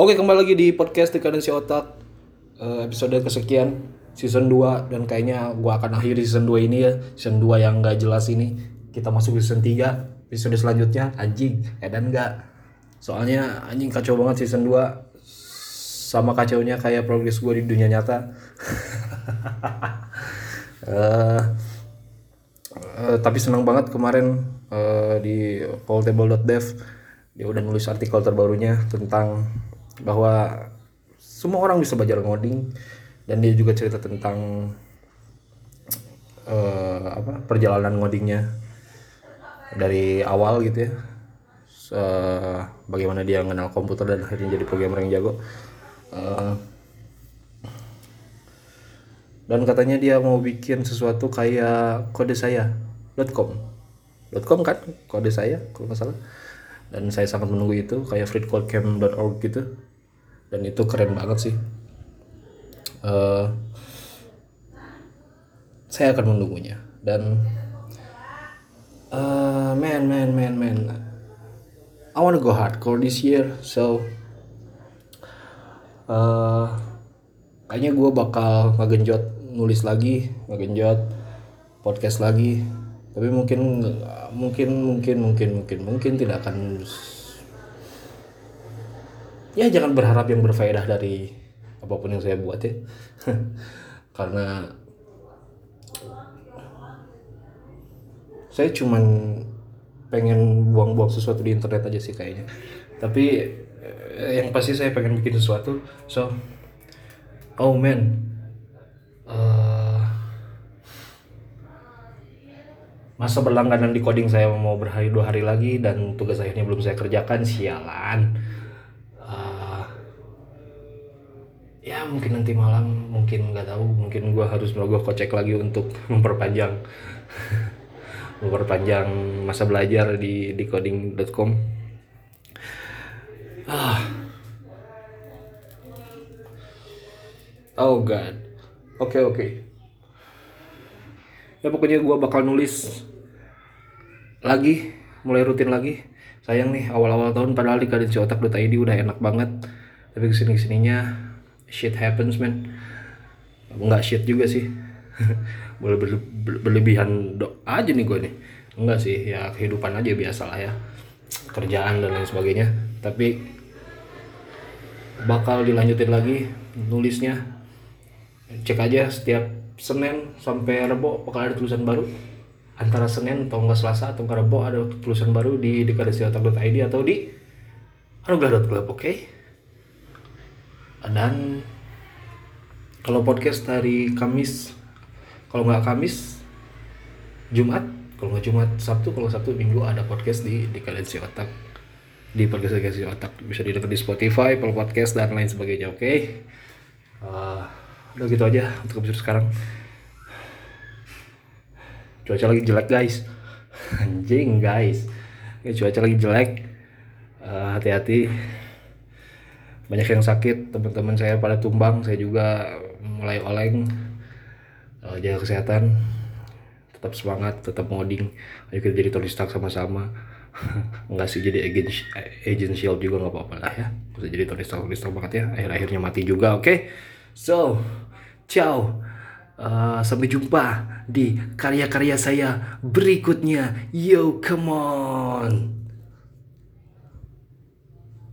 Oke, kembali lagi di podcast Dekadensi Otak Eh, episode kesekian season 2 dan kayaknya gua akan akhiri season 2 ini ya. Season 2 yang gak jelas ini. Kita masuk season 3. Episode selanjutnya anjing, edan enggak. Soalnya anjing kacau banget season 2 sama kacaunya kayak progres gue di dunia nyata. Eh, eh, tapi senang banget kemarin eh, di foldable.dev dia udah nulis artikel terbarunya tentang bahwa semua orang bisa belajar ngoding dan dia juga cerita tentang eh, apa perjalanan ngodingnya dari awal gitu ya. Se- bagaimana dia mengenal komputer dan akhirnya jadi programmer yang jago. Eh, dan katanya dia mau bikin sesuatu kayak kode saya .com .com kan? Kode saya kalau nggak salah. Dan saya sangat menunggu itu kayak freecodecamp.org gitu dan itu keren banget sih. Eh, saya akan menunggunya. Dan eh man man man man. I wanna go hardcore this year so eh kayaknya gue bakal ngegenjot nulis lagi ngegenjot podcast lagi. Tapi mungkin mungkin mungkin mungkin mungkin mungkin tidak akan ya jangan berharap yang berfaedah dari apa pun yang saya buat ya. Karena saya cuman pengen buang-buang sesuatu di internet aja sih kayaknya. Tapi eh, yang pasti saya pengen bikin sesuatu. So oh man Eh, masa berlangganan di coding saya mau berhari dua hari lagi dan tugas akhirnya belum saya kerjakan sialan ya mungkin nanti malam mungkin nggak tahu. Mungkin gua harus merogoh kocek lagi untuk memperpanjang memperpanjang masa belajar di di coding.com ah. Oh god. Oke oke. Ya pokoknya gua bakal nulis lagi mulai rutin lagi. Sayang nih awal-awal tahun padahal di kadensiotak.id udah enak banget. Tapi ke sini ke sininya shit happens man nggak shit juga sih. Boleh berle- berle- berlebihan do aja nih gue nih. Enggak sih ya kehidupan aja biasa lah ya. Kerjaan dan lain sebagainya. Tapi bakal dilanjutin lagi nulisnya. Cek aja setiap Senin sampai Rebo bakal ada tulisan baru. Antara Senin atau enggak Selasa atau enggak Rebo ada tulisan baru di dekadasiotak.id atau di anugerah.club oke dan kalau podcast hari Kamis kalau nggak Kamis Jumat kalau nggak Jumat Sabtu kalau Sabtu Minggu ada podcast di di Kadensi Otak. Di podcast Kadensi Otak bisa didengar di Spotify, Apple Podcast dan lain sebagainya oke? Eh, udah gitu aja untuk episode sekarang. Cuaca lagi jelek guys. Anjing guys. Ya, cuaca lagi jelek. Eh, hati-hati banyak yang sakit teman-teman saya pada tumbang saya juga mulai oleng. Eh, jaga kesehatan tetap semangat tetap ngoding. Ayo kita jadi Tony Stark sama-sama. Enggak sih jadi agent agent juga nggak apa-apa lah ya. Bisa jadi Tony Stark Tony Stark banget ya. Akhir-akhirnya mati juga oke? So ciao. Eh, sampai jumpa di karya-karya saya berikutnya. Yo come on